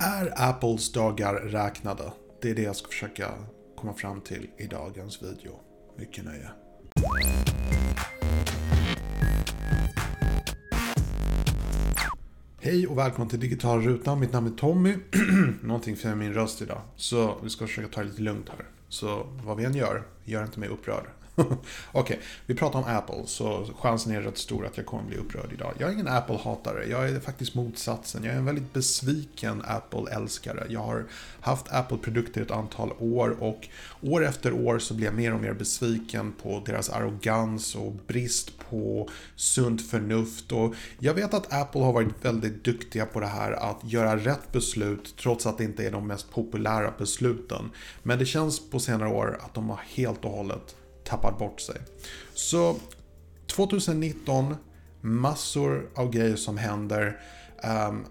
Är Apples dagar räknade? Det är det jag ska försöka komma fram till i dagens video. Mycket nöje. Hej och välkommen till Digital Rutan. Mitt namn är Tommy. Någonting för min röst idag. Så vi ska försöka ta det lite lugnt här. Så vad vi än gör, gör inte mig upprörd. Okej, okay, vi pratar om Apple, så chansen är rätt stor att jag kommer bli upprörd idag. Jag är ingen Apple-hatare, jag är faktiskt motsatsen. Jag är en väldigt besviken Apple-älskare. Jag har haft Apple-produkter ett antal år och år efter år så blir jag mer och mer besviken på deras arrogans och brist på sunt förnuft. Och jag vet att Apple har varit väldigt duktiga på det här att göra rätt beslut trots att det inte är de mest populära besluten. Men det känns på senare år att de har helt och hållet tappat bort sig. Så 2019, massor av grejer som händer. Um,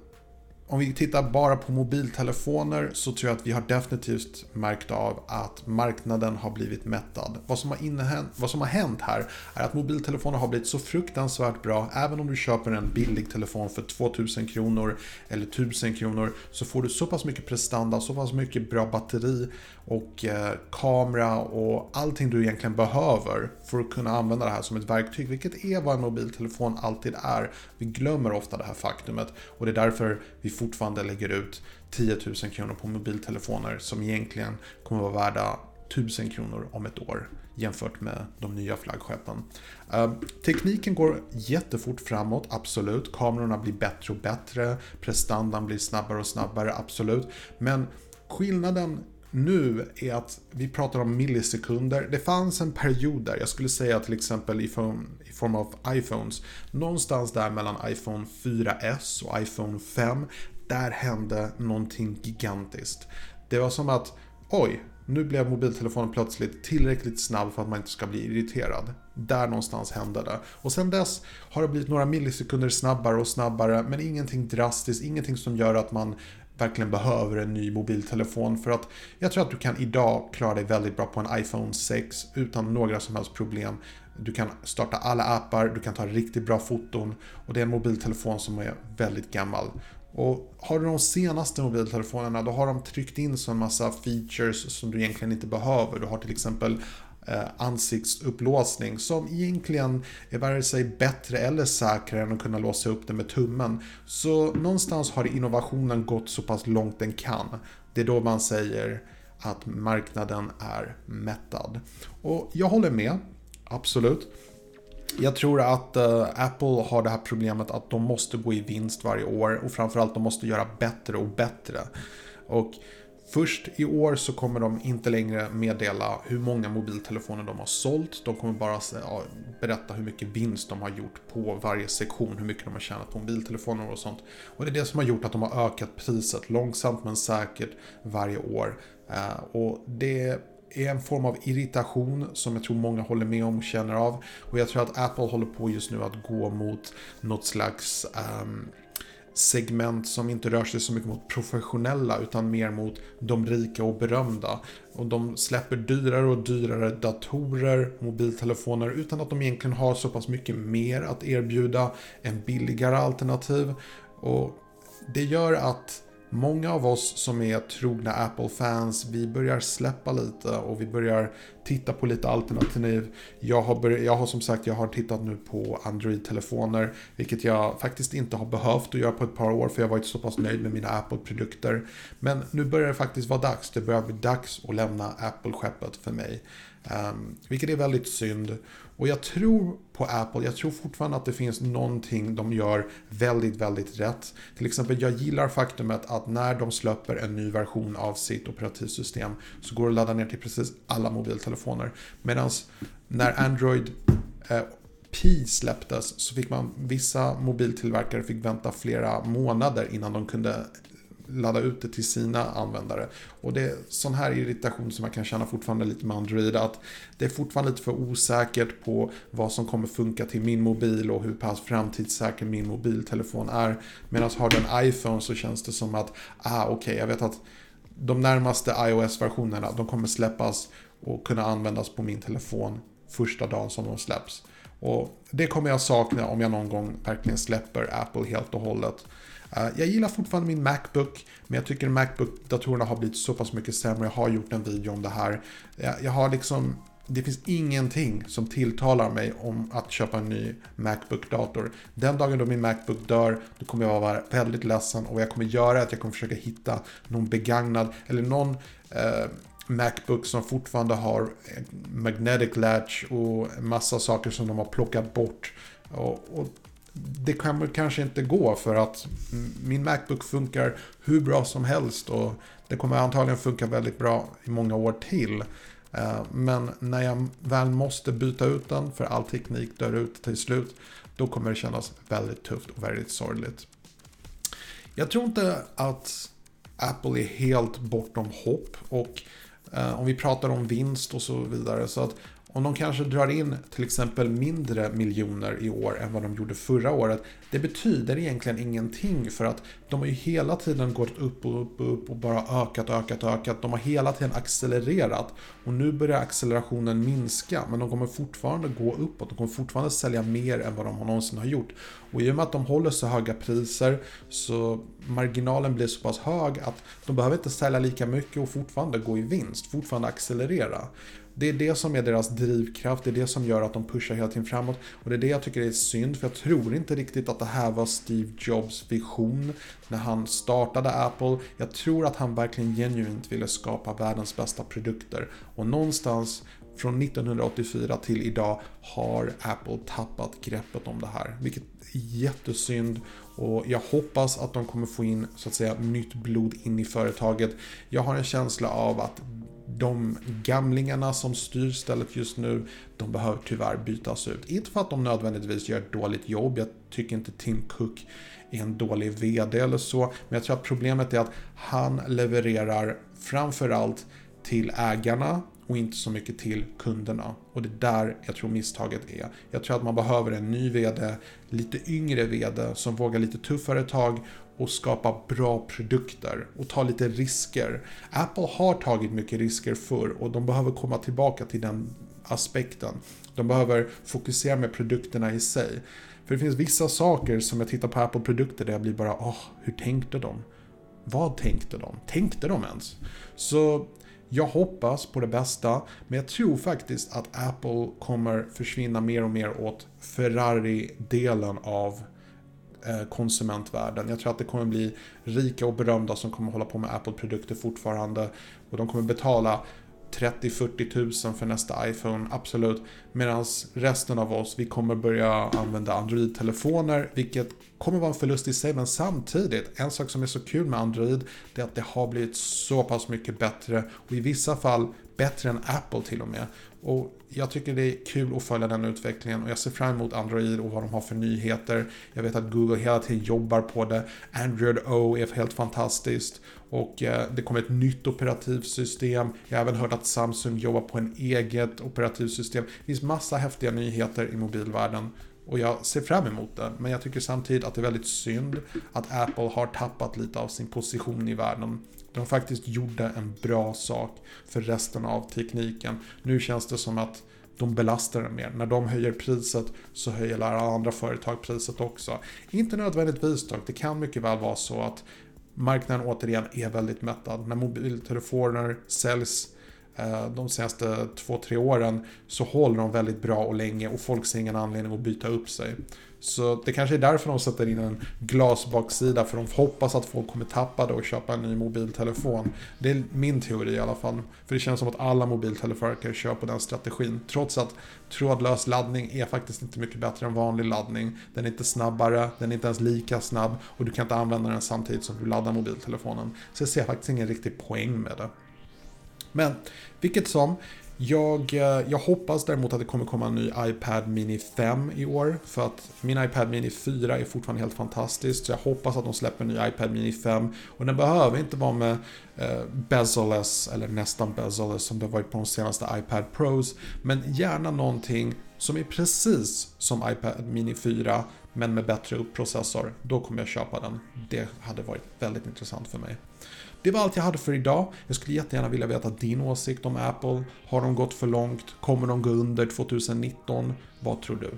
om vi tittar bara på mobiltelefoner så tror jag att vi har definitivt märkt av att marknaden har blivit mättad. Vad som har, innehänt, vad som har hänt här är att mobiltelefoner har blivit så fruktansvärt bra. Även om du köper en billig telefon för 2000 kronor eller 1000 kronor så får du så pass mycket prestanda, så pass mycket bra batteri och eh, kamera och allting du egentligen behöver för att kunna använda det här som ett verktyg, vilket är vad en mobiltelefon alltid är. Vi glömmer ofta det här faktumet och det är därför vi fortfarande lägger ut 10 000 kronor på mobiltelefoner som egentligen kommer vara värda 1000 kronor om ett år jämfört med de nya flaggskeppen. Eh, tekniken går jättefort framåt, absolut. Kamerorna blir bättre och bättre. Prestandan blir snabbare och snabbare, absolut. Men skillnaden nu är att vi pratar om millisekunder. Det fanns en period där, jag skulle säga till exempel i form, i form av iPhones, någonstans där mellan iPhone 4S och iPhone 5, där hände någonting gigantiskt. Det var som att, oj, nu blev mobiltelefonen plötsligt tillräckligt snabb för att man inte ska bli irriterad. Där någonstans hände det. Och sen dess har det blivit några millisekunder snabbare och snabbare, men ingenting drastiskt, ingenting som gör att man verkligen behöver en ny mobiltelefon. För att jag tror att du kan idag klara dig väldigt bra på en iPhone 6 utan några som helst problem. Du kan starta alla appar, du kan ta riktigt bra foton och det är en mobiltelefon som är väldigt gammal. Och har du de senaste mobiltelefonerna då har de tryckt in så en massa features som du egentligen inte behöver. Du har till exempel Eh, ansiktsupplåsning som egentligen är vare sig bättre eller säkrare än att kunna låsa upp det med tummen. Så någonstans har innovationen gått så pass långt den kan. Det är då man säger att marknaden är mättad. Och jag håller med, absolut. Jag tror att uh, Apple har det här problemet att de måste gå i vinst varje år och framförallt de måste göra bättre och bättre. Och Först i år så kommer de inte längre meddela hur många mobiltelefoner de har sålt. De kommer bara berätta hur mycket vinst de har gjort på varje sektion, hur mycket de har tjänat på mobiltelefoner och sånt. Och det är det som har gjort att de har ökat priset långsamt men säkert varje år. Eh, och det är en form av irritation som jag tror många håller med om och känner av. Och jag tror att Apple håller på just nu att gå mot något slags um, segment som inte rör sig så mycket mot professionella utan mer mot de rika och berömda. Och de släpper dyrare och dyrare datorer, mobiltelefoner utan att de egentligen har så pass mycket mer att erbjuda än billigare alternativ. Och det gör att Många av oss som är trogna Apple-fans, vi börjar släppa lite och vi börjar titta på lite alternativ. Jag har, börjat, jag har som sagt jag har tittat nu på Android-telefoner, vilket jag faktiskt inte har behövt att göra på ett par år för jag har varit så pass nöjd med mina Apple-produkter. Men nu börjar det faktiskt vara dags. Det börjar bli dags att lämna Apple-skeppet för mig. Um, vilket är väldigt synd. Och jag tror på Apple, jag tror fortfarande att det finns någonting de gör väldigt, väldigt rätt. Till exempel, jag gillar faktumet att när de släpper en ny version av sitt operativsystem så går det att ladda ner till precis alla mobiltelefoner. Medan när Android eh, Pi släpptes så fick man, vissa mobiltillverkare fick vänta flera månader innan de kunde ladda ut det till sina användare. Och det är sån här irritation som jag kan känna fortfarande lite med Android. Att det är fortfarande lite för osäkert på vad som kommer funka till min mobil och hur pass framtidssäker min mobiltelefon är. Medan har du en iPhone så känns det som att, ah okej, okay, jag vet att de närmaste iOS-versionerna, de kommer släppas och kunna användas på min telefon första dagen som de släpps. Och det kommer jag sakna om jag någon gång verkligen släpper Apple helt och hållet. Eh, jag gillar fortfarande min Macbook, men jag tycker Macbook-datorerna har blivit så pass mycket sämre. Jag har gjort en video om det här. Jag har liksom det finns ingenting som tilltalar mig om att köpa en ny Macbook-dator. Den dagen då min Macbook dör, då kommer jag vara väldigt ledsen och vad jag kommer göra är att jag kommer försöka hitta någon begagnad eller någon eh, Macbook som fortfarande har magnetic latch och massa saker som de har plockat bort. Och, och det kommer kanske inte gå för att min Macbook funkar hur bra som helst och det kommer antagligen funka väldigt bra i många år till. Eh, men när jag väl måste byta ut den, för all teknik dör ut till slut, då kommer det kännas väldigt tufft och väldigt sorgligt. Jag tror inte att Apple är helt bortom hopp och eh, om vi pratar om vinst och så vidare så att om de kanske drar in till exempel mindre miljoner i år än vad de gjorde förra året. Det betyder egentligen ingenting för att de har ju hela tiden gått upp och upp och upp och bara ökat, ökat, ökat. De har hela tiden accelererat och nu börjar accelerationen minska men de kommer fortfarande gå uppåt. De kommer fortfarande sälja mer än vad de någonsin har gjort. Och i och med att de håller så höga priser så marginalen blir så pass hög att de behöver inte sälja lika mycket och fortfarande gå i vinst, fortfarande accelerera. Det är det som är deras drivkraft, det är det som gör att de pushar hela tiden framåt. Och det är det jag tycker är synd, för jag tror inte riktigt att det här var Steve Jobs vision när han startade Apple. Jag tror att han verkligen genuint ville skapa världens bästa produkter. Och någonstans från 1984 till idag har Apple tappat greppet om det här. Vilket är jättesynd och jag hoppas att de kommer få in så att säga nytt blod in i företaget. Jag har en känsla av att de gamlingarna som styr stället just nu, de behöver tyvärr bytas ut. Inte för att de nödvändigtvis gör ett dåligt jobb, jag tycker inte Tim Cook är en dålig VD eller så, men jag tror att problemet är att han levererar framförallt till ägarna och inte så mycket till kunderna. Och det är där jag tror misstaget är. Jag tror att man behöver en ny VD, lite yngre VD som vågar lite tuffare tag och skapa bra produkter och ta lite risker. Apple har tagit mycket risker förr och de behöver komma tillbaka till den aspekten. De behöver fokusera med produkterna i sig. För det finns vissa saker som jag tittar på Apple-produkter där jag blir bara åh, hur tänkte de? Vad tänkte de? Tänkte de ens? Så jag hoppas på det bästa, men jag tror faktiskt att Apple kommer försvinna mer och mer åt Ferrari-delen av eh, konsumentvärlden. Jag tror att det kommer bli rika och berömda som kommer hålla på med Apple-produkter fortfarande. Och de kommer betala 30-40 tusen för nästa iPhone, absolut. Medan resten av oss, vi kommer börja använda Android-telefoner, vilket kommer vara en förlust i sig. Men samtidigt, en sak som är så kul med Android, det är att det har blivit så pass mycket bättre och i vissa fall bättre än Apple till och med. Och jag tycker det är kul att följa den utvecklingen och jag ser fram emot Android och vad de har för nyheter. Jag vet att Google hela tiden jobbar på det. Android O är helt fantastiskt och eh, det kommer ett nytt operativsystem. Jag har även hört att Samsung jobbar på en eget operativsystem. Det finns massa häftiga nyheter i mobilvärlden och jag ser fram emot det. Men jag tycker samtidigt att det är väldigt synd att Apple har tappat lite av sin position i världen. De faktiskt gjorde en bra sak för resten av tekniken. Nu känns det som att de belastar den mer. När de höjer priset så höjer alla andra företag priset också. Inte nödvändigtvis dock, det kan mycket väl vara så att marknaden återigen är väldigt mättad. När mobiltelefoner säljs Eh, de senaste två, tre åren så håller de väldigt bra och länge och folk ser ingen anledning att byta upp sig. Så det kanske är därför de sätter in en glasbaksida för de hoppas att folk kommer tappa det och köpa en ny mobiltelefon. Det är min teori i alla fall. För det känns som att alla mobiltelefoner kör på den strategin. Trots att trådlös laddning är faktiskt inte mycket bättre än vanlig laddning. Den är inte snabbare, den är inte ens lika snabb och du kan inte använda den samtidigt som du laddar mobiltelefonen. Så jag ser faktiskt ingen riktig poäng med det. Men vilket som, jag, eh, jag hoppas däremot att det kommer komma en ny iPad Mini 5 i år. För att min iPad Mini 4 är fortfarande helt fantastisk. Så jag hoppas att de släpper en ny iPad Mini 5. Och den behöver inte vara med eh, bezel-less, eller nästan bezel-less som det varit på de senaste iPad Pros. Men gärna någonting som är precis som iPad Mini 4 men med bättre processor. Då kommer jag köpa den. Det hade varit väldigt intressant för mig. Det var allt jag hade för idag. Jag skulle jättegärna vilja veta din åsikt om Apple. Har de gått för långt? Kommer de gå under 2019? Vad tror du?